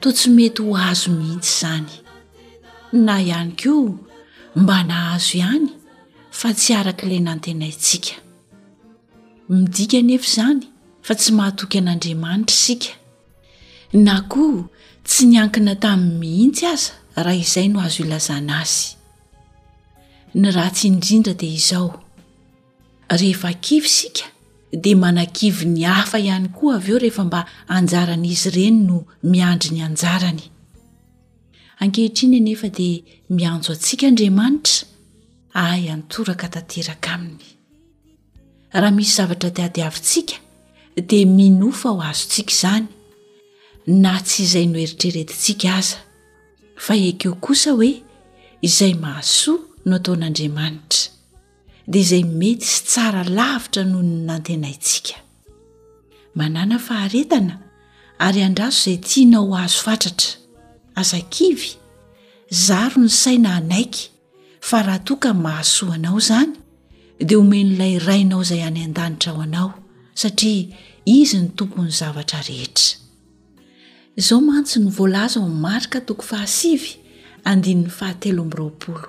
toa tsy mety ho azo mihitsy izany na ihany koa mba nahazo ihany fa tsy araka ilay nantenaintsika midika anefa izany fa tsy mahatoky an'andriamanitra isika na koa tsy niankina tamin'ny mihitsy aza raha izay no azo ilazana azy ny ratsy indrindra dia izao Rehefa kivy isika dia manakivy ny hafa ihany koa avy eo rehefa mba anjaran'izy ireny no miandry ny anjarany. Ankehitriny anefa dia miantso antsika Andriamanitra ahy antoraka tanteraka aminy. Raha misy zavatra diadiavintsika dia minoa fa ho azontsika izany na tsy izay noeritreretintsika aza fa ekeo kosa hoe izay mahasoa no ataon'Andriamanitra. dia izay mety sy tsara lavitra noho ny nantenaintsika manàna faharetana ary andraso izay tianao azo fatratra aza kivy zaro ny saina hanaiky fa raha toa ka mahasoa anao izany dia homen'ilay rainao izay any an-danitra ho anao satria izy ny tompon'ny zavatra rehetra izao mantsy ny voalaza ao ny marika toko fahasivy andininy fahatelo ambyroapolo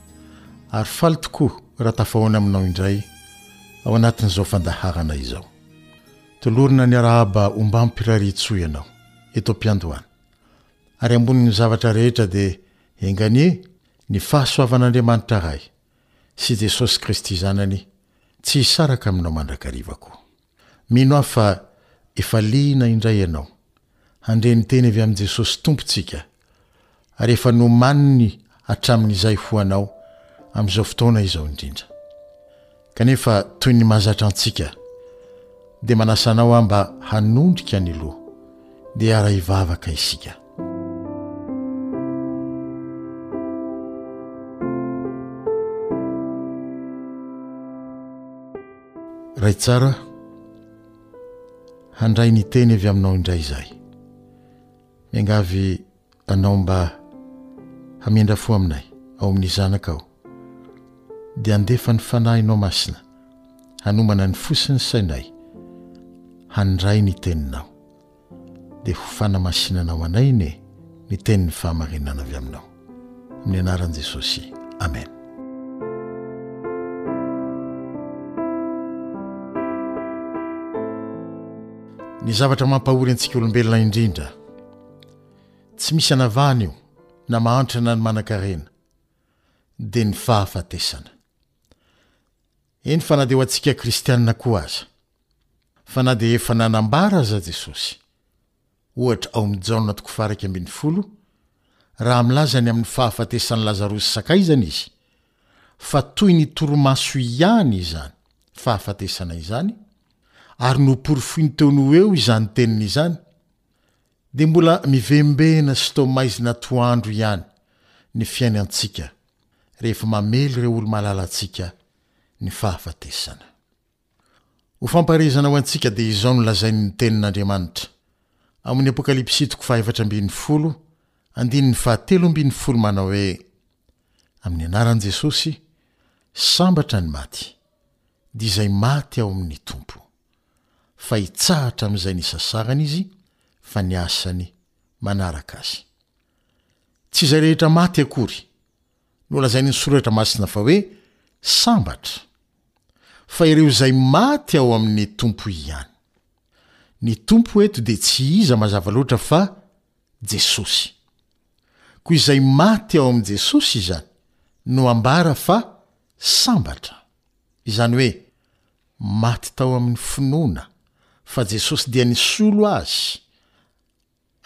Ary faly tokoa raha tafahoana aminao indray ao anatin'izao fandaharana izao. Tolorana ny arahaba ombam-pirariantsoa ianao eto am-piandohana. Ary ambonin'ny zavatra rehetra dia enganie ny fahasoavan'Andriamanitra Ray sy Jesosy Kristy Zanany tsy hisaraka aminao mandrakariva koa. Mino aho fa efa liana indray ianao handre ny teny avy amin'i Jesosy Tompontsika ary efa nomaniny hatramin'izay ho anao amin'izao fotoana izao indrindra. Kanefa toy ny mahazatra antsika dia manasa anao aho mba hanondrika ny loha dia hiara-hivavaka isika. Ray tsara, handray ny teny avy aminao indray izahay. Miangavy anao mba hamindra fo aminay ao amin'ny zanakao, dia handefa ny fanahinao masina hanomana ny fo sy ny sainay handray ny teninao. dia ho fanamasinana ho anay ne ny tenin'ny fahamarinana avy aminao. Amin'ny anaran'i Jesosy. Amen. Ny zavatra mampahory antsika olombelona indrindra. Tsy misy anavahana io na mahantra na ny manankarena dia ny fahafatesana. Eny fa na dia ho antsika kristiana koa aza. Fa na dia efa nanambara aza Jesosy, ohatra ao amin'ny Jaona toko faha-iraika ambin'ny folo, raha milaza ny amin'ny fahafatesan'i Lazarosy sakaizany izy, fa toy ny torimaso ihany izany fahafatesana izany, ary noporofoiny teo noho eo izany teniny izany, dia mbola mivembena sy toa maizina atoandro ihany ny fiainantsika rehefa mamely ireo olo-malalantsika ny fahafatesana. Ho fampaherezana ho antsika dia izao no lazain'ny Tenin'Andriamanitra ao amin'ny Apokalypsy toko fahefatra ambin'ny folo andininy fahatelo ambin'ny folo manao hoe, Amin'ny anaran'i Jesosy, sambatra ny maty, dia izay maty ao amin'ny Tompo. Fa hitsahatra amin'izay nisasarany izy fa ny asany manaraka azy. Tsy izay rehetra maty akory no lazain'ny Soratra Masina fa hoe sambatra, fa ireo izay maty ao amin'ny Tompo ihany. Ny Tompo eto dia tsy iza mazava loatra fa Jesosy. Koa izay maty ao amin'i Jesosy izany no ambara fa sambatra, izany hoe maty tao amin'ny finoana fa Jesosy dia nisolo azy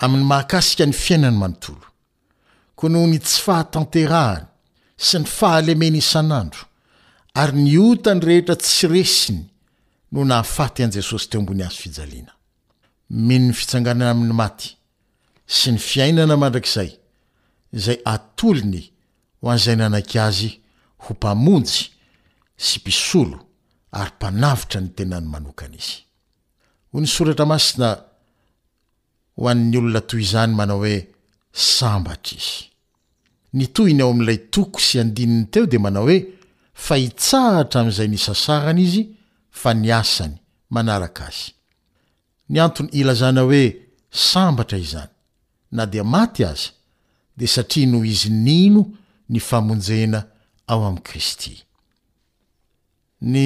amin'ny mahakasika ny fiainany manontolo. Koa noho ny tsy fahatanterahany sy ny fahalemeny isan'andro ary ny otany rehetra tsy resiny no nahafaty an'i Jesosy teo ambony hazo fijaliana. Mino ny fitsanganana amin'ny maty sy ny fiainana mandrakizay izay atolony ho an'izay nanaiky azy ho Mpamonjy sy Mpisolo ary Mpanavotra ny tenany manokana izy. Hoy ny Soratra Masina ho an'ny olona toy izany manao hoe, Sambatra izy. Ny tohiny ao amin'ilay toko sy andininy teo dia manao hoe, Fa hitsahatra amin'izay nisasarany izy, fa ny asany, manaraka azy. Ny antony ilazana hoe sambatra izany, na dia maty aza, dia satria noho izy nino ny famonjena ao amin'i Kristy. Ny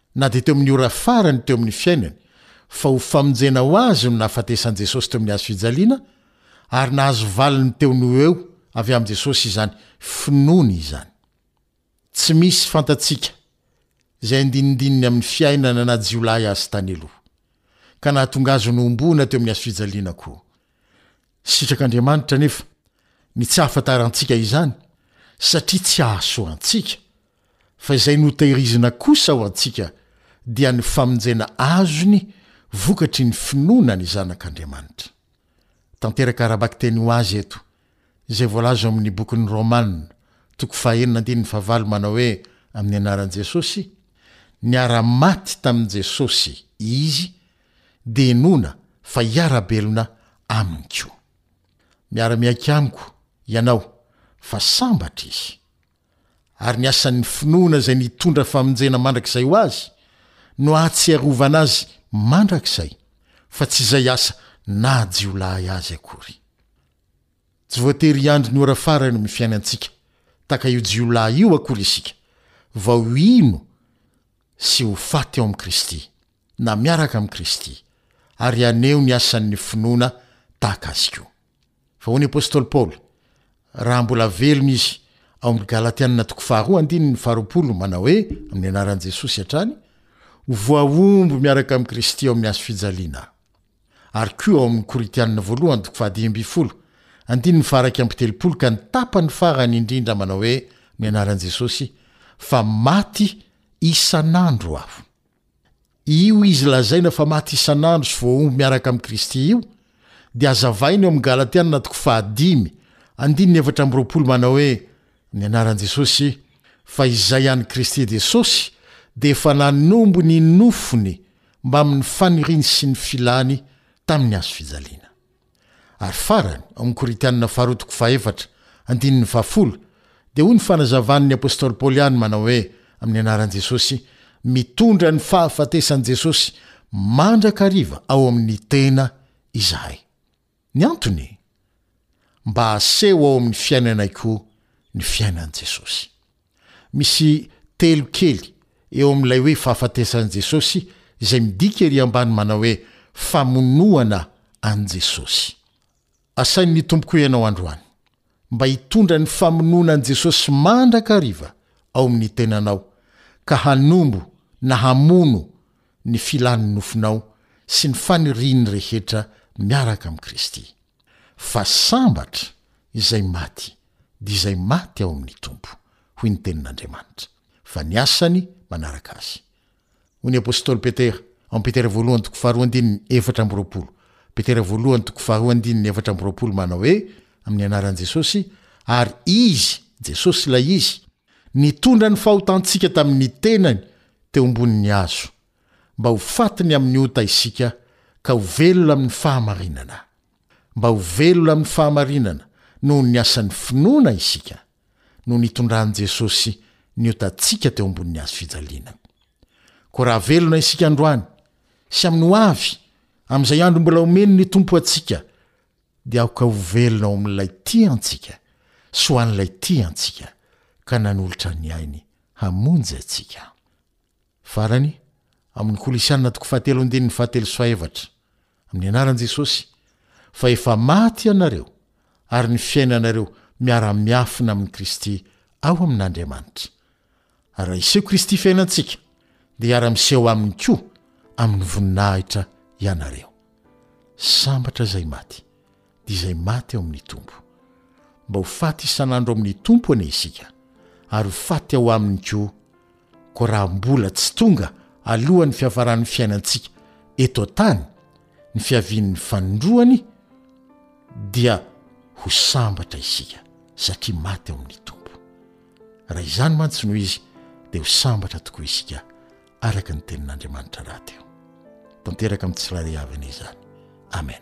na dia teo amin'ny ora farany teo amin'ny fiainany, fa ho famonjena ho azy no nahafatesan'i Jesosy teo amin'ny hazo fijaliana, ary nahazo valiny teo no ho eo avy amin'i Jesosy izany finoany izany. Tsy misy fantatsika izay andinindininy amin'ny fiainana na jiolahy azy tany aloha, ka nahatonga azy ho nohomboana teo amin'ny hazo fijaliana koa. Sitrak'Andriamanitra anefa ny tsy hahafantarantsika izany, satria tsy hahasoa antsika. fa izay notehirizina kosa ho antsika dia ny famonjena azony vokatry ny finoana ny Zanak'Andriamanitra. Tanteraka ara-bakiteny ho azy eto izay voalaza ao amin' ny Bokin'ny Romana, toko fahaenina andininy fahavalo manao hoe, Amin'ny anaran'i Jesosy, niara-maty tamin'i Jesosy izy, dia inoana fa hiara-belona aminy koa. Miara-miaiky amiko ianao fa sambatra izy. ary ny asan'ny finoana izay nitondra famonjena mandrakizay ho azy no ahatsiarovana azy mandrakizay fa tsy izay asa naha jiolahy azy akory. Tsy voatery hiandry ny ora farany amin'ny fiainantsika tahaka io jiolahy io akory isika vao hino sy ho faty ao amin'i Kristy na miaraka amin'i Kristy ary haneho ny asan'ny finoana tahaka azy koa. Fa hoy ny apostoly Paoly, raha mbola velona izy, ao amin'ny Galatiana toko faharoa andininy faharoapolo, manao hoe, Amin'ny anaran'i Jesosy hatrany, ho voahombo miaraka amin'i Kristy ao amin'ny hazo fijaliana aho. Ary koa ao amin'ny Korintiana voalohany toko fahadimy ambin'ny folo, andininy faha-iraika amby telopolo ka ny tapany farany indrindra manao hoe, Amin'ny anaran'i Jesosy, fa maty isan'andro aho. Io izy lazaina fa maty isan'andro sy voahombo miaraka amin'i Kristy io dia hazavaina eo amin'ny Galatiana toko fahadimy, andininy efatra amby roapolo manao hoe, Ny anaran'i Jesosy, fa izay an'i Kristy Jesosy dia efa nanombo ny nofony mbamin'ny faniriany sy ny filany tamin'ny hazofijaliana. Ary farany, ao amin'ny Korintianina Faharoa toko fahefatra, andininy fahafolo, dia hoy ny fanazavan'ny apostoly Paoly ihany manao hoe, Amin'ny anaran'i Jesosy, mitondra ny fahafatesan'i Jesosy mandrakariva ao amin'ny tena izahay. Ny antony? Mba haseho ao amin'ny fiainanay koa ny fiainan'i Jesosy. Misy telo kely eo amin'ilay hoe fahafatesan'i Jesosy izay midika ery ambany manao hoe famonoana an'i Jesosy. Asain'ny Tompoko ianao androany mba hitondra ny famonoana an'i Jesosy mandrakariva ao amin'ny tenanao ka hanombo na hamono ny filan'ny nofinao sy ny faniriany rehetra miaraka amin'i Kristy. Fa sambatra izay maty, dia izay maty ao amin'ny Tompo, hoy ny Tenin'Andriamanitra, fa ny asany manaraka azy. Hoy ny apostoly Petera, ao Petera voalohany toko faharoa andininy efatra amby roapolo, Petera voalohany toko faharoa andininy efatra amby roapolo manao hoe, Amin'ny anaran'i Jesosy, ary Izy, Jesosy ilay Izy, Nitondra ny fahotantsika tamin'ny tenany teo ambonin'ny hazo, mba ho fatiny amin'ny ota isika ka ho velona amin'ny fahamarinana. Mba ho velona amin'ny fahamarinana noho ny asan'ny finoana isika no nitondran'i Jesosy ny otantsika teo ambonin'ny hazo fijaliana. Koa raha velona isika androany sy amin'ny hoavy, amin'izay andro mbola omeny ny Tompo antsika, Dia aoka ho velona ao amin'ilay tia antsika sy ho an'ilay tia antsika ka nanolotra ny ainy hamonjy antsika. Farany, amin'ny Kolosiana toko fahatelo andininy fahatelo sy fahefatra, Amin'ny anaran'i Jesosy, fa efa maty ianareo ary ny fiainanareo miara-miafina amin'i Kristy ao amin'Andriamanitra, Ary raha hiseho Kristy fiainantsika, dia hiara-miseho Aminy koa amin'ny voninahitra ianareo. Sambatra izay maty, dia izay maty ao amin'ny Tompo. Mba ho faty isan'andro amin'ny Tompo anie isika, ary ho faty ao Aminy koa, koa raha mbola tsy tonga alohan'ny fiafaran'ny fiainantsika eto an-tany, ny fiavian'ny fanindroany dia ho sambatra isika satria maty ao amin'ny Tompo. Raha izany mantsy no izy dia ho sambatra tokoa isika araka ny tenin'Andriamanitra rahateo. Tanteraka amin'ny tsirairay avy anie izany. Amen.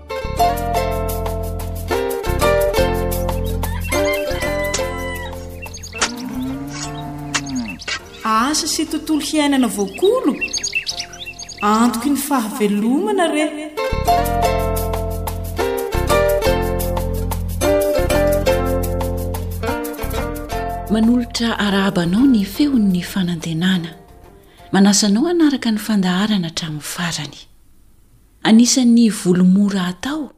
asa sy tontolo hiainana voakolo antoky ny fahavelomana re manolotra arahabanao ny feon'ny fanantenana manasanao hanaraka ny fandaharana hatramin'ny farany Anisan'ny volo mora atao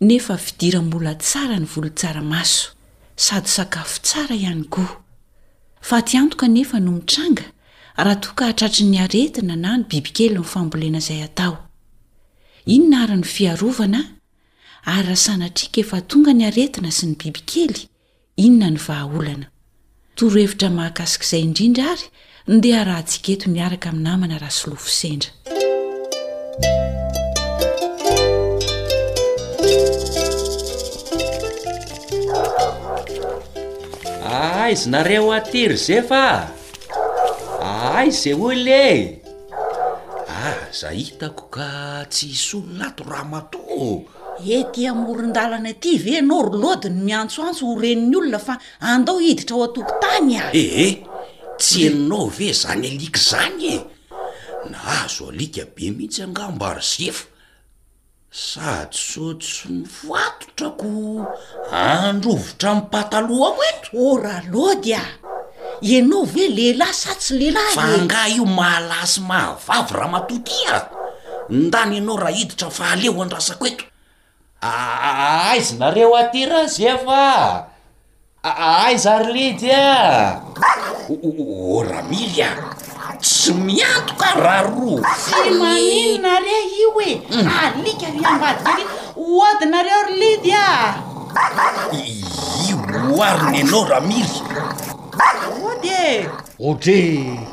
nefa fidiram-bola tsara ny volon-tsaramaso, sady sakafo tsara ihany koa. Faty antoka anefa no mitranga raha toa ka tratry ny aretina na ny bibikely ny fambolena izay atao. Inona ary no fiarovana? Ary raha sanatria ka efa tonga ny aretina sy ny bibikely, Inona no vahaolana? Torohevitra mahakasika izay indrindra ary no dia harahantsika eto miaraka amin'ny namana Rasolofo Sendra. Aiz nareo aty ry zefa Aiz ze olona e Aza hitako ka tsy hisy olona ato ramatoa Ety amoron-dalana ety ve ianao ry Lody no miantsoantso ho ren'ny olona fa andao hiditra ao an-tokotany a! Ee, tsy henonao ve izany alika izany e? Nahazo alika be mihitsy angamba ry Zefa. Sady sao tsy nifatotra ko handrovitra ny patalohanao eto? Oh ra Lody a! Ianao ve lehilahy sa tsy lehilahy e? Fa angaha io maha lahy sy maha vavy ramatoa ity a! Ndany ianao raha hiditra fa aleo andrasako eto. Aah aiza nareo aty ra zefa ah? Aiza ry lejy ah? O ramily ah! Tsy miantoka raha rovitry ny. Maninona re io e? Alika ry ambadika ary hody nareo ry lejy ah! Io oharina ianao ramily. Hody e! Hody e!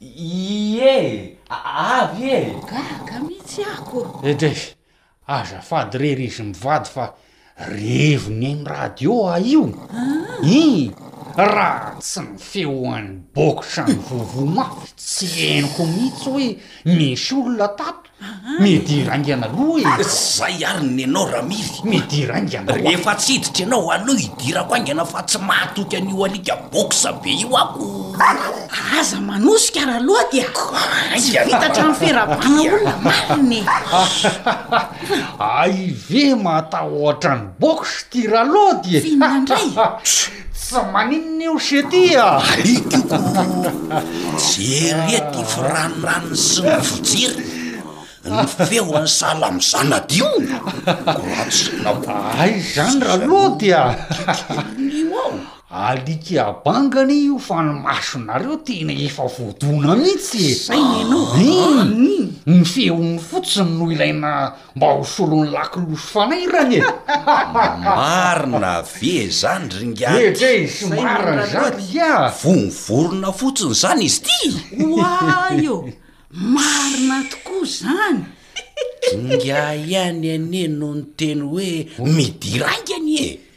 Ie! Avy e! Gaga mihitsy ako! Edef, azafady re ry izy mivady fa reviny eny radio a io! Ii! Raha tsy ny feon'ny box-n'ny vovo mafy tsy henoko mihitsy hoe misy olona tato! Midira aingana aloha e! Zay ary nenao Ramiry! Midira aingana aloha! Rehefa tsy hiditra ianao aleo hidirako aingana fa tsy mahatoky an'io alika boxe be io ako! Aza manosika raha loha dia tsy vitatra ny fera-bana olona marina e! Hay ve matahotra ny boxe ity Ralody e! Tsinona indray! Tsy maninona io se ty a! Alika io ko jery eto ny firanonanony sy ny fijeriny ny feon'ny salam zanadioniny ko raha tsinona aiza zany ra lody a! kelin'io aho. Alika banga anie io fa ny masonareo tena efa voadona mihitsy e! Saina ianao, an! ny feony fotsiny no ilaina Mba ho solon'ny lakolosy fanairana e! Marina ve zany ry ngiahy ty? Ehe e, tsy marina zany ngiahy! Vongvorona fotsiny zany izy ty! Oay ô! Marina tokoa zany! Ngiahy ihany anie no niteny hoe midira aingana e!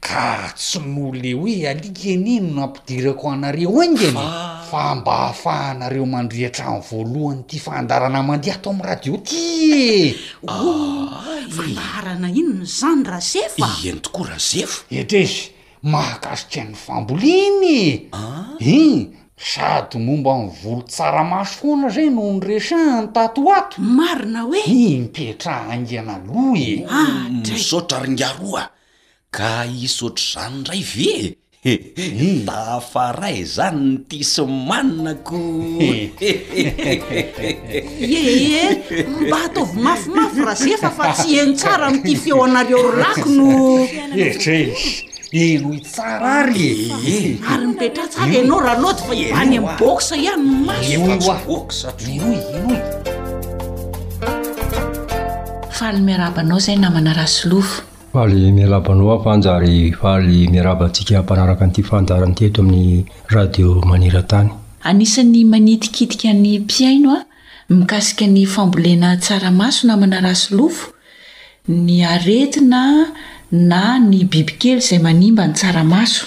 Ka tsy noho le hoe alika anie no nampidirako anareo haingana e! Fa mba hahafahanareo mandre hatrany voalohany ty fandarana mandeha ato am radio ty e! Ohh! Fandaharana inona izany Razefa? Eny tokoa Razefa! Etreza! Mahakasika ny fambolena e! Hein! Sady momba ny volo tsaramaso foana zay no niresahany tato ho ato. Marina hoe? Hii mipetraha haingana aloha e! Ah dray! Misaotra ry Ngaro a! Ka hisy ohatr'izany indray ve e? He! Tafaray izany ny tisy manina ko! He! Iee! Mba ataovy mafimafy Razefa fa tsy heno tsara amin'ity feo anareo rako no. Etrey! Henoy tsara ary e! Ary mipetraha tsara ianao Ralody fa any amin'ny box ihany ny maso. Henoy hoa! Henoy, henoy! Faly miarahaba anao izay namana Rasolofo. Faly miarahaba anao aho Vanja ary faly miarahaba antsika mpanaraka an'ity fandaharana ity eto amin'ny Radio Maneran-tany. Anisan'ny manitikitika ny mpihaino mikasika ny fambolena tsaramaso na manarasilofo ny aretina na ny bibikely izay manimba ny tsaramaso.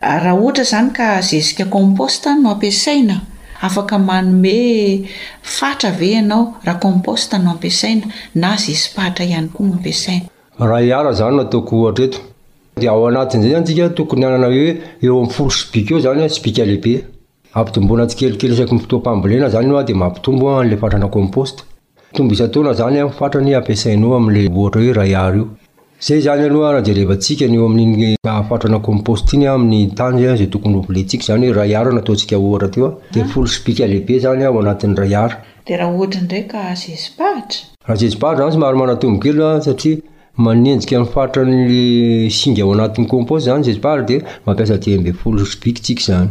Raha ohatra izany ka zezika compost no ampiasaina, afaka manome fatra ve ianao raha compost no ampiasaina na zezi-patra ihany koa no ampiasaina? Raha iara izany no ataoko ohatra eto, dia ao anatin'izay izany tsika tokony hanana hoe eo amin'ny folo sobika eo izany an, sobika lehibe. Ampitomboina tsikelikely isaky ny fotoam-pambolena izany io an, dia mampitombo an, ilay fatrana compost. Mitombo isan-taona zany an, fatrany ampiasainao amin'le ohatra hoe iray Ar io. Zay zany aloha raha jerevantsika ny eo amin'iny fatrana compost iny amin'ny tany zay zay tokony hovolentsika zany hoe iray Ar no ataontsika ohatra teo an, dia folo sobika lehibe zany ao anatin'ny iray Ar. Dia raha ohatra indray ka zezi-pahatra? Raha zezi-pahatra zany somary manatombo kely an, satria manenjika ny fatran'le singa ao anatin'ny compost zany zezi-pahatra dia mampiasa dimy ambin'ny folo sobika tsika zany.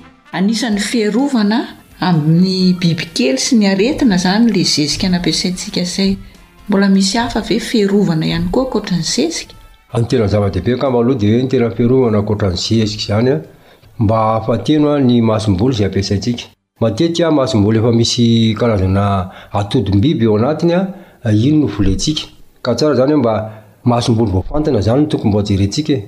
Anisan'ny fiarovana amin'ny bibikely sy ny aretina izany ilay zezika nampiasaintsika izay. Mbola misy hafa ve fiarovana ihany koa ankoatra ny zezika? Ny tena zava-dehibe angamba aloha dia hoe ny tena fiarovana ankoatra ny zezika izany mba hahafateno ny masomboly izay ampiasaintsika. Matetika masomboly efa misy karazana atodim-biby ao anatiny, iny no volentsika. Ka tsara izany hoe mba masomboly voafantina izany no tokony mba jerentsika e.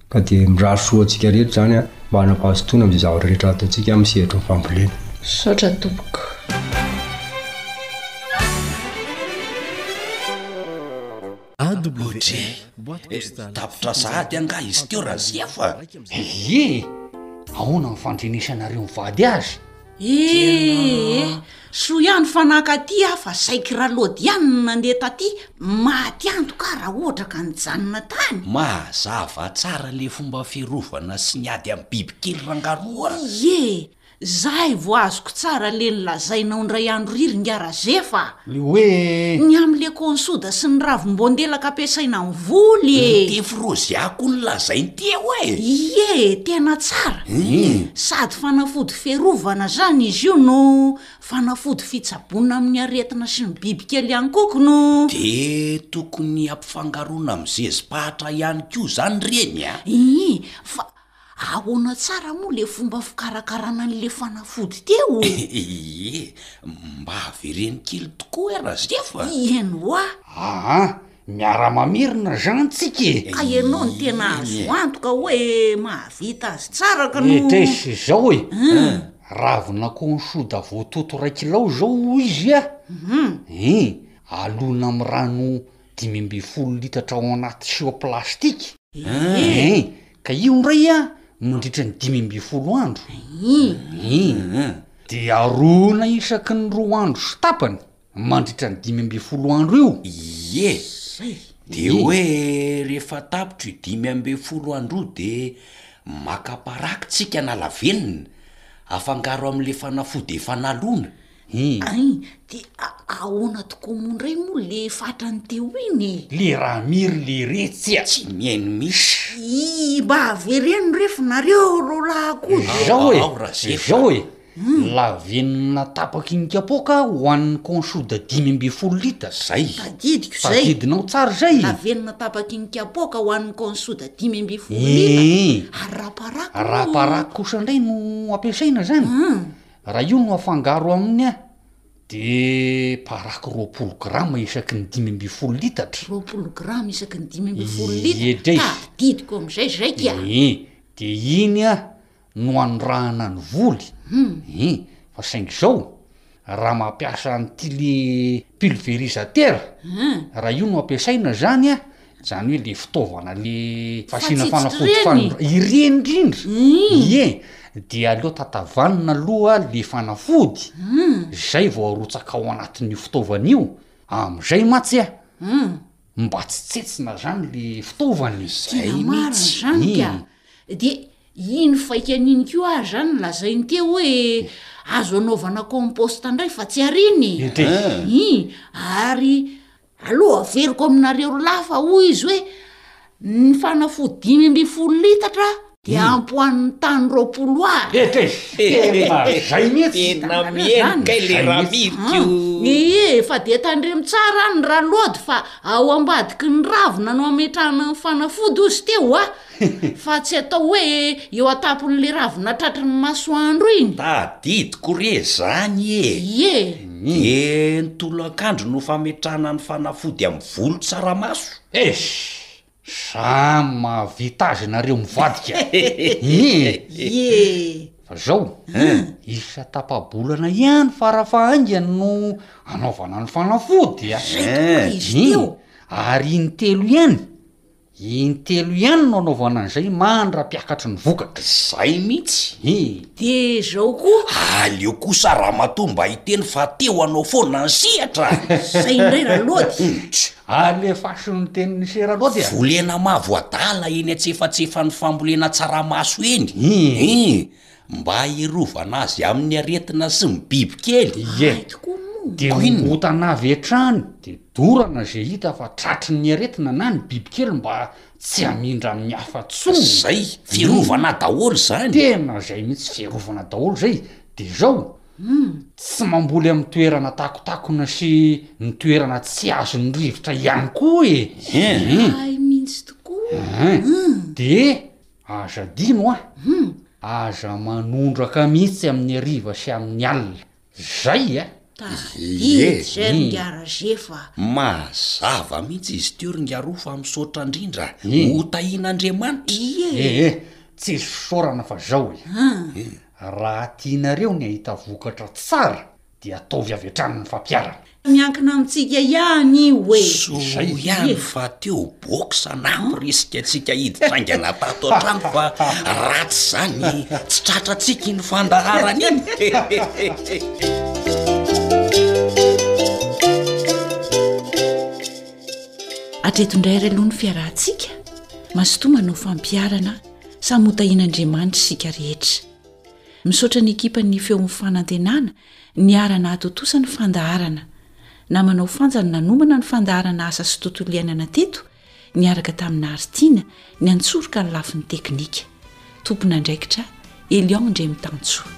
Ka dia mirary soa antsika rehetra izany an, mba hanam-pahazotoana amin'izay zavatra rehetra ataontsika amin'ny sehatry ny fambolena. Misaotra tompoko. AWJ, tapitra sahady angaha izy teo Razia fa. Ye! Ahoana ny fandrenesanareo mivady azy? Ee, soa ihany fa naka aty aho fa saiky ralody ihany no nandeha taty, maty antoka aho raha ohatra ka nijanona tany. Mazava tsara le fomba fiarovana sy ny ady amin'ny bibikely rangaroa a! Ie, zay vao azoko tsara le nolazainao indray andro ry Ringahy Razefa a! Ny hoe. Ny amin'ny le konsoda sy ny ravim-boandelaka ampiasaina amin'ny voly e! Ny tefy roziako nolazainy teo e! Ie e, tena tsara! Inn. Sady fanafody fiarovana izany izy io no fanafody fitsaboana amin'ny aretina sy ny bibikely ihany koa ko no. Dia tokony ampifangaroina amin'ny zezi-pahatra ihany koa izany ireny a! Ii, fa. Ahoana tsara moa le fomba fikarakarana an'le fanafody teo o? Ee, mba avereno kely tokoa eh Rajeff a! Ieno hoa! Aa, miara-mamerina zany tsika e! Ka ianao no tena azo antoka hoe mahavita azy tsara ka no. Etes, izao e! Ravin'akoho ny soda voatoto iray kilao zao hoy izy a! Ee, alona amin'ny rano dimy ambin'ny folo litatra ao anaty siô plastika. Ee. Ka io ndray a mandritra ny dimy ambin'ny folo andro. Ii. De aroana isaky ny roa andro sy tapany mandritra ny dimy ambin'ny folo andro io. Ie. Zay. De hoe rehefa tapitra io dimy ambin'ny folo andro io de maka paraky tsika na lavenona afangaro am'le fanafody efa nalona. Hein! De ahoana tokoa moa indray moa le fatrany teo iny e! Le Ramir leretsy a! Tsy mihaino misy. Iiii mba avereno re fa nareo ro lahy koa de. Zao e! Zao e! Lavenona tapakin'ny kapoaka ho an'ny Conchouda dimy ambin'ny folo litres. Zay. Tadidiko zay. Tadidinao tsara zay e! Lavenona tapakin'ny kapoaka ho an'ny Conchouda dimy ambin'ny folo litres. Eehh. Ary raparako. Raparako kosa indray no ampiasaina zany. Raha io no afangaro aminy an! de paraky roapolo grama isaky ny dimy ambin'ny folo litatra. Roapolo grama isaky ny dimy ambin'ny folo litatra? Tadidiko amin'izay zaiky an! Ee, de iny an no anondrahana ny voly ee, fa saingy izao, raha mampiasa an'ity le pulvérisateur, raha io no ampiasaina zany an! Izany hoe le fitaovana le fasiana fanafody fanina ireny indrindra ie dia aleo tatavanina aloha le fanafody zay vao arotsaka ao anatin'io fitaovana io am'izay mantsy a mba tsy tsetsina zany le fitaovana izay mihitsy de iny faikany iny ko ah zany lazainy teo hoe azo anaovana composte indray fa tsy ary iny i ary Aleo averiko aminareo ry lahy fa hoy izy hoe, Ny fanafody dimy ambin'ny folo litatra dia ampy ho an'ny tany roapolo ha. Tena zay mihitsy. Tena mihemoka ilay Ramirika io. Ie, fa dia tandremo tsara any Ralody fa ao ambadiky ny ravina no ametrahana ny fanafody hozy teo ha. Fa tsy atao hoe eo an-tampon'le ravina tratry ny masoandro iny. Tadidiko re zany e! Ie! Dia ny tolakandro no fametrahana ny fanafody amin'ny volo tsaramaso? Eish! Samy mahavita azy nareo mivadika! Ie! Fa zao, isa tapa-bolana ihany fara fahaingany no anaovana ny fanafody a! Ie! Ary in-telo ihany Intelo ihany no anaovana an'izay mandra-piakatry ny vokatra. Zay mihitsy hii. De zao koa. Aleo kosa ramatoa mba hiteny fa te ho anao foana ny sehatra a! Zay indray Ralody. Tch! Alefaso ny tenin'ise Ralody a! Volena mahavoadala eny antsefatsefan'ny fambolena tsaramaso eny. Hii. Mba hiarovana azy amin'ny aretina sy ny bibikely? Ie. Dia ongotana avy hatrany dia dorana izay hita fa tratry ny aretina na ny bibikely mba tsy hamindra amin'ny hafa intsony. Izay, fiarovana daholo izany. Tena izay mihitsy, fiarovana daholo izay. Dia izao, tsy mamboly amin'ny toerana takotakona sy ny toerana tsy azon'ny rivotra ihany koa e! Hay mihitsy tokoa! Dia Aza adino a! Aza manondraka mihitsy amin'ny hariva sy amin'ny alina. Zay a! Tadidio ry Ngaraje fa. Mazava mihitsy izy teo ry Ngaroo fa misaotra indrindra. Ho tahian'Andriamanitra. Ie. Ee, tsisy fisaorana fa zao e. Raha tianareo ny hahita vokatra tsara dia ataovy avy hatrany ny fampiharana. Miankina amintsika ihany io e! Soa ihany fa teo box nampirisika antsika hiditra haingana tato an-trano fa raha tsy izany tsy tratra antsika iny fandaharana iny. Hatreto indray ary aloha ny fiarahantsika, mazotoa manao fampiharana samy hotahian'Andriamanitra isika rehetra. Misaotra ny ekipan'ny Feon'ny Fanantenana niara-nahatontosa ny fandaharana. Namanao Fanja no nanomana ny fandaharana Asa sy Tontolo Iainana teto, niaraka tamin'i Naritina, ny an-tsoroka ny lafiny teknika. Tompon'andraikitra, Elion Ndremitancho.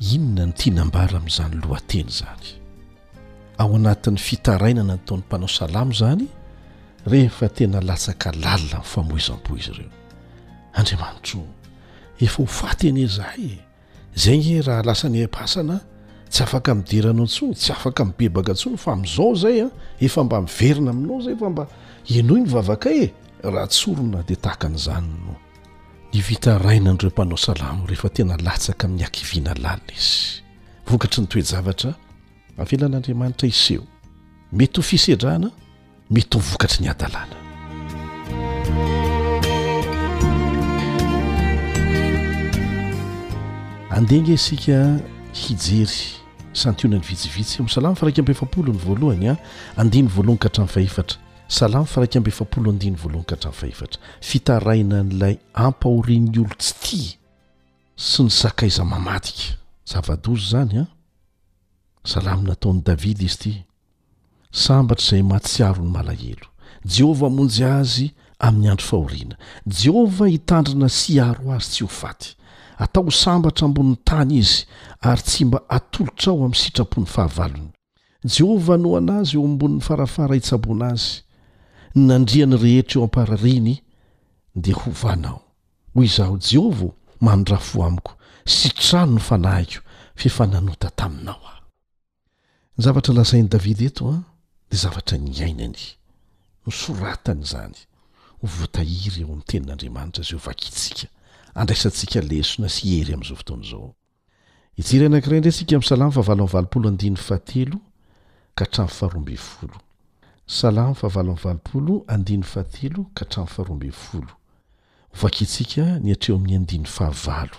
Inona no tiana ambara amin'izany lohateny izany? Ao anatin'ny fitarainana nataon'ny mpanao salamo izany rehefa tena latsaka lalina amin'ny famoizam-po izy ireo. Andriamanitro o, efa ho faty anie izahay e! Izay ange raha lasa nihaim-pasana aho, tsy afaka midera anao intsony, tsy afaka mibebaka intsony fa amin'izao izay an, efa mba miverina aminao izay fa mba henoy ny vavakay e! Raha tsorina dia tahaka an'izany no. Ny fitarainan'ireo mpanao salamo rehefa tena latsaka amin'ny hakiviana lalina izy. Vokatry ny toe-javatra avelan'Andriamanitra hiseho. Mety ho fisedrana, mety ho vokatry ny hadalana. Andeha ange isika hijery santionany vitsivitsy amin'ny salamo faraika amby efapolo ny voalohany a, andiny voalohany ka hatramin'ny fahefatra. Salamo firaika amby efapolo andiny voalohany ka hatramin'ny fahefatra. Fitarainana an'ilay ampahorian'ny olon-tsy tia sy ny sakaiza mamadika. Zava-doza izany an! Salamo nataon'i Davida izy ity. Sambatra izay mahatsiaro ny malahelo. Jehovah hamonjy azy amin'ny andro fahoriana. Jehovah hitandrina sy hiaro azy tsy ho faty. Atao ho sambatra ambonin'ny tany izy, ary tsy mba hatolotra ao amin'ny sitrapon'ny fahavalony. Jehovah hanohana azy eo ambonin'ny farafara hitsaboana azy, ny nandriany rehetra eo am-parariany dia hovana ao. Hoy izaho, Jehovah ô, manondraha fo amiko, sitrano ny fanahiko, f'efa nanota taminao aho. Ny zavatra lazain'i Davida eto dia zavatra niainany, nosoratany izany ho voatahiry eo amin'ny Tenin'Andriamanitra izay ho vakintsika, handraisantsika lesona sy hery amin'izao fotoana izao. Hijery anankiray indray isika amin'ny Salamo fahavalo amby valopolo andininy fahatelo ka hatramin'ny faharoa ambin'ny folo. Salamo fahavalo amby valopolo andininy fahatelo ka hatramin'ny faharoa ambin'ny folo. Ho vakintsika ny hatreo amin'ny andininy fahavalo.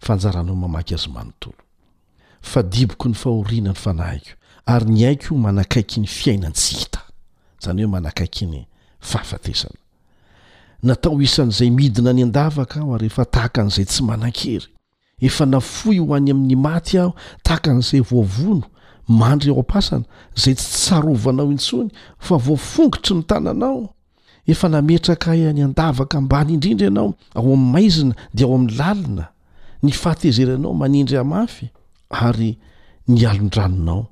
Fanjaranao mamaky azy manontolo. Fadiboko ny fahoriana ny fanahiko, ary ny aiko manakaiky ny fiainan-tsy hita, izany hoe manakaiky ny fahafatesana. Natao ho isan'izay midina any an-davaka aho ary efa tahaka an'izay tsy manan-kery. Efa nafoy ho any amin'ny maty aho tahaka an'izay voavono mandry ao am-pasana, izay tsy tsarovanao intsony, fa voafongotry ny tananao. Efa nametraka ahy any an-davaka ambany indrindra ianao, ao amin'ny maizina dia ao amin'ny lalina, ny fahatezeranao manindry ahy mafy, ary ny alon-dranonao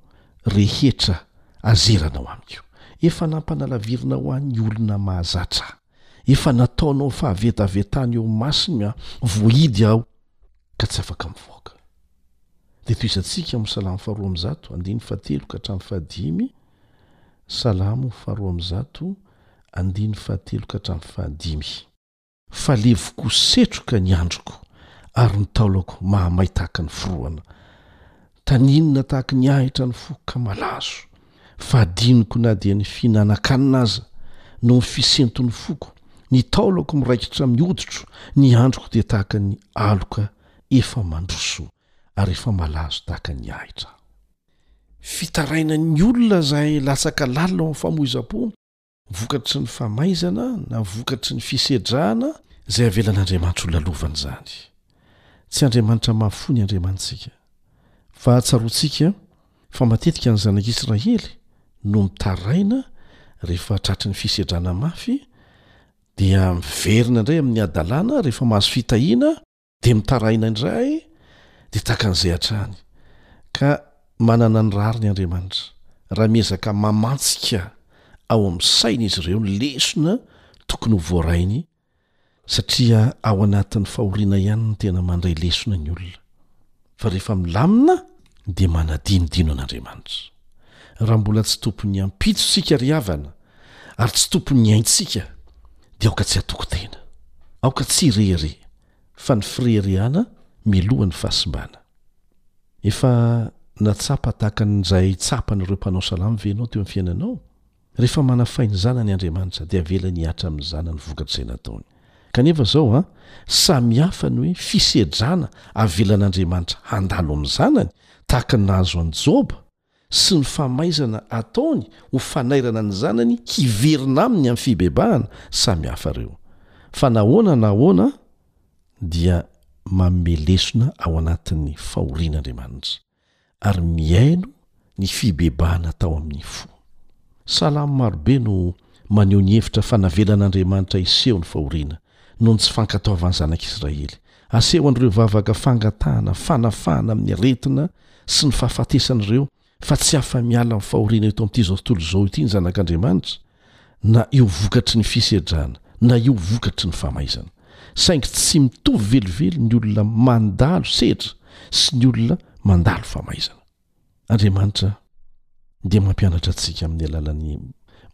rehetra azeranao amiko. Efa nampanalavirina ho an'ny olona mahazatra ahy. Efa nataonao fahavetavetana eo imasony aho, voahidy aho ka tsy afaka mivoaka. Dia tohizantsika amin'ny Salamo faharoa amby zato, andininy fahatelo ka hatramin'ny fahadimy, Salamo faharoa amby zato, andininy fahatelo ka hatramin'ny fahadimy. Falevoko setroka ny androko, ary ny taolako mahamay tahaka ny forohana. Taninina tahaky ny ahitra ny foko ka malazo, fa adinoko na dia ny fihinanan-kanina aza, noho ny fisenton'ny foko, ny taolako miraikitra mihoditro, ny androko dia tahaka ny aloka efa mandroso ary efa malazo tahaka ny ahitra aho. Fitarainan'ny olona izay latsaka lalina ao amin'ny famoizam-po, Vokatry ny famaizana na vokatry ny fisedrana izay avelan'Andriamanitra ho lalovana izany. Tsy Andriamanitra mahafoy ny Andriamanitsika. Fa tsaroantsika fa matetika ny zanak'Israely no mitaraina rehefa tratry ny fisedrana mafy dia miverina indray amin'ny hadalana rehefa mahazo fitahiana Dia mitaraina indray dia takan'izay hatrany. Ka manana ny rariny Andriamanitra raha miezaka mamantsika ao amin'ny sain'izy ireo ny lesona tokony ho voarainy satria ao anatin'ny fahoriana ihany no tena mandray lesona ny olona. Fa rehefa milamina dia manadinodino an'Andriamanitra. Raha mbola tsy tompon'ny ampitso isika ry havana ary tsy tompon'ny aintsika dia aoka tsy hatoky tena. Aoka tsy hirehareha fa ny fireharehana mialohan'ny fahasimbana. Efa nahatsapa tahaka an'izay tsapan'ireo mpanao salamo ve ianao teo amin'ny fiainanao? Rehefa manafay ny zanany Andriamanitra dia avelany hihatra amin'ny zanany vokatr'izay nataony. Kanefa izao an, samy hafa ny hoe fisedrana avelan'Andriamanitra handalo amin'ny zanany tahaka ny nahazo an'i Joba sy ny famaizana ataony ho fanairana ny zanany hiverina aminy amin'ny fibebahana, samy hafa ireo. Fa nahoana na ahoana dia manome lesona ao anatin'ny fahoriana Andriamanitra. ary mihaino ny fibebahana tao amin'ny fo. Salamo marobe no maneho ny hevitra fa navelan'Andriamanitra hiseho ny fahoriana noho ny tsy fankatoavan'ny zanak'Israely. Asehon'ireo vavaka fangatahana fanafahana amin'ny aretina sy ny fahafatesana ireo fa tsy afa-miala amin'ny fahoriana eto amin'ity izao tontolo izao ity ny zanak'Andriamanitra, na eo vokatry ny fisedrana na eo vokatry ny famaizana. Saingy tsy mitovy velively ny olona mandalo sedra sy ny olona mandalo famaizana. Andriamanitra dia mampianatra antsika amin'ny alalan'ny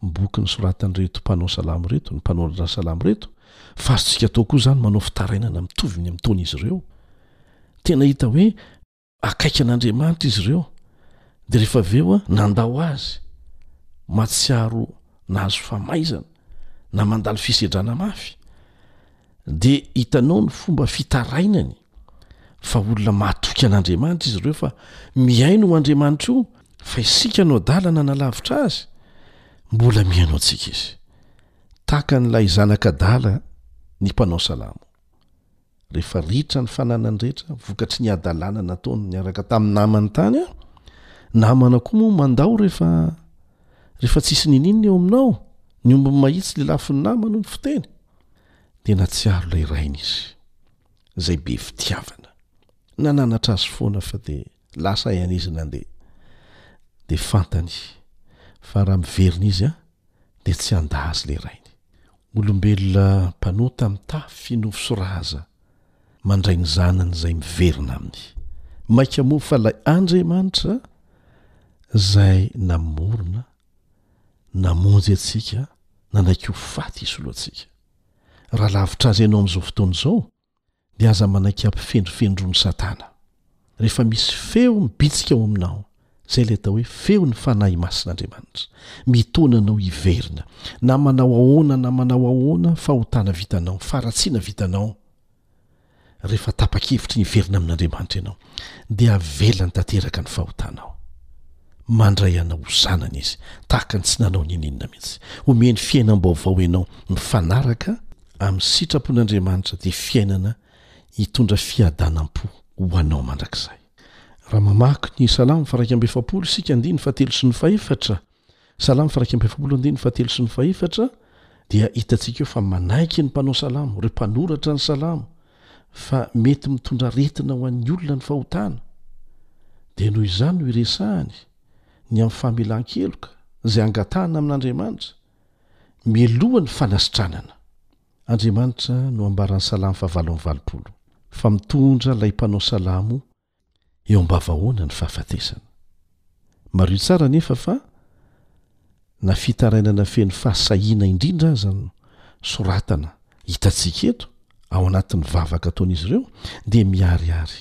boky nosoratan'ireto mpanao salamo ireto, ny mpanoratra salamo ireto, fa azontsika atao koa izany manao fitarainana mitovy ny amin'ny taon'izy ireo. Tena hita hoe akaiky an'Andriamanitra izy ireo dia rehefa avy eo a nandao azy matsiaro nahazo famaizana na mandalo fisedrana mafy dia hitanao ny fomba fitarainany fa olona mahatoky an'Andriamanitra izy ireo fa mihaino ho Andriamanitra io fa isika no adalana nalavitra azy mbola mihaino antsika izy tahaka n'ilay zanaka adala ny mpanao salamo rehefa ritra ny fananany rehetra vokatry ny adalàna nataony niaraka tamin'ny namany tany a namana koa moa mandao rehefa rehefa tsisy nininona eo aminao ny ombony mahitsy le lafin'ny namano ny fiteny de natsiaro lay rainy izy zay be fitiavana nananatra azy foana fa de lasa ay an'izy nandeha de fantany fa raha miverina izy a de tsy anda azy le rainy Olombelona mpanota mitafy nofosoraza mandray ny zanany izay miverina aminy. Maika moa fa ilay Andriamanitra izay namorona, namonjy antsika, nanaiky ho faty hisolo antsika. Raha lavitra azy ianao amin'izao fotoana izao, dia aza manaiky hampifendrofendron'i Satana. Rehefa misy feo mibitsika ao aminao, izay ilay atao hoe feon'ny Fanahy Masin'Andriamanitra, mitaona anao hiverina, na manao ahoana na manao ahoana, fahotana vitanao, faharatsiana vitanao, rehefa tapa-kevitra hiverina amin'Andriamanitra ianao, dia avelany tanteraka ny fahotanao. Mandray anao ho zanany izy, tahaka ny tsy nanao n'inon'inona mihitsy. Omeny fiainam-baovao ianao mifanaraka amin'ny sitrapon'Andriamanitra dia fiainana hitondra fiadanam-po ho anao mandrakizay. Raha mamaky ny Salamo faraika amby efapolo isika andininy fahatelo sy ny fahefatra, Salamo faraika amby efapolo andininy fahatelo sy ny fahefatra, dia hitantsika eo fa manaiky ny mpanao salamo, ireo mpanoratra ny Salamo, fa mety mitondra aretina ho an'ny olona ny fahotana. Dia noho izany no iresahany ny amin'ny famelan-keloka izay angatahana amin'Andriamanitra, mialoha ny fanasitranana. Andriamanitra no ambaran'ny Salamo fahavalo amby valopolo, fa mitondra ilay mpanao salamo eo am-bavahoana ny fahafatesana. Mariho tsara anefa fa na fitarainana feno fahasahiana indrindra aza no soratana hitantsika eto ao anatin'ny vavaka ataon'izy ireo dia miharihary.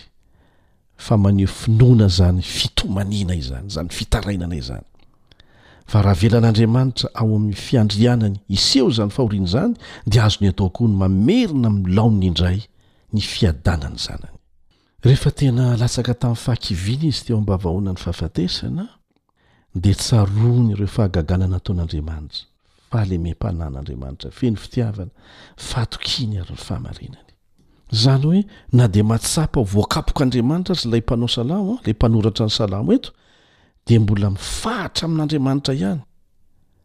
fa maneho finoana izany fitomaniana izany, izany fitarainana izany. Fa raha avelan'Andriamanitra ao amin'ny fiandrianany hiseho izany fahoriana izany, dia azony atao koa ny mamerina amin'ny laoniny indray ny fiadanan'ny zanany. Rehefa tena latsaka tamin'ny fahakiviana izy teo am-bavahoanan'ny fahafatesana, dia tsaroany ireo fahagagana nataon'Andriamanitra, fahalemem-panahin'Andriamanitra feno fitiavana, fahatokiany ary ny fahamarinany. Izany hoe na dia mahatsapa ho voakapoka Andriamanitra aza ilay mpanao salamo, ilay mpanoratra ny salamo eto, dia mbola mifahatra amin'Andriamanitra ihany,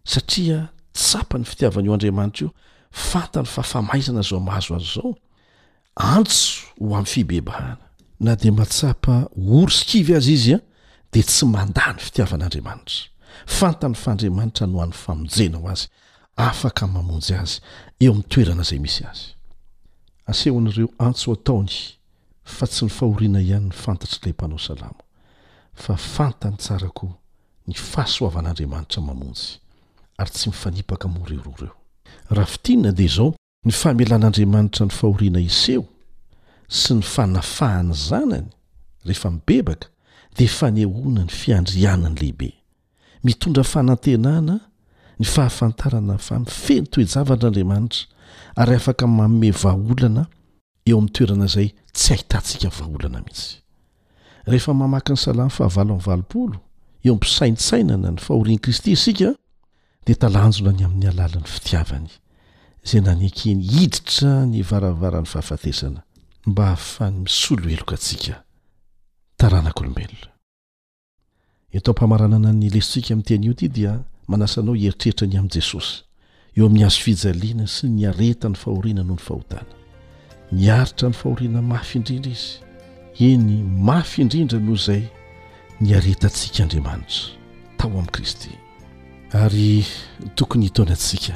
satria tsapany fitiavana io Andriamanitra io, fantany fa famaizana izao mahazo azy izao, antso ho amin'ny fibebahana. Na dia mahatsapa ory sy kivy aza izy, dia tsy mandà ny fitiavan'Andriamanitra. Fantany fa Andriamanitra no an'ny famonjena ho azy, afaka mamonjy azy eo amin'ny toerana izay misy azy. Asehon'ireo antso ataony fa tsy ny fahoriana ihany no fantatr'ilay mpanao salamo, fa fantany tsara koa ny fahasoavan'Andriamanitra mamonjy, ary tsy mifanipaka mora ireo. Raha fintinina dia izao, Ny famelan'Andriamanitra ny fahoriana hiseho sy ny fanafahany Zanany rehefa mibebaka dia fanehoana ny fiandrianany lehibe. Mitondra fanantenana ny fahafantarana fa mifehy ny toe-javan-dR'Andriamanitra ary afaka manome vahaolana eo amin'ny toerana izay tsy ahitantsika vahaolana mihitsy. Rehefa mamaky ny Salamo fahavalo amby valopolo eo am-pisaintsainana ny fahorian'i Kristy isika, dia talanjona ny amin'ny alalan'ny fitiavany, izay nanekeny hiditra ny varavaran'ny fahafatesana mba hahafahany misolo heloka antsika taranak'olombelona. Eto am-pamaranana ny lesintsika amin'ny teny io ity dia manasa anao hieritreritra ny amin'i Jesosy eo amin'ny hazo fijaliana sy ny aretan'ny fahoriana noho ny fahotana. Miaritra ny fahoriana mafy indrindra izy, eny mafy indrindra noho izay niaretantsika Andriamanitra tao amin'i Kristy ary tokony hitaona antsika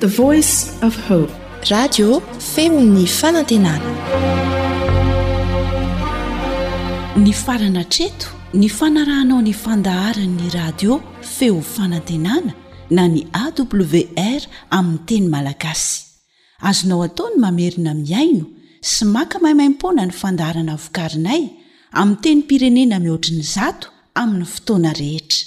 The voice of hope. Radio feon'ny fanantenana. Nifarana hatreto ny fanarahanao ny fandaharan'ny radio feo fanantenana na ny AWR amin'ny teny malagasy. Azonao atao ny mamerina mihaino sy maka maimaimpoana ny fandaharana vokarinay amin'ny tenim-pirenena mihoatry ny zato amin'ny fotoana rehetra.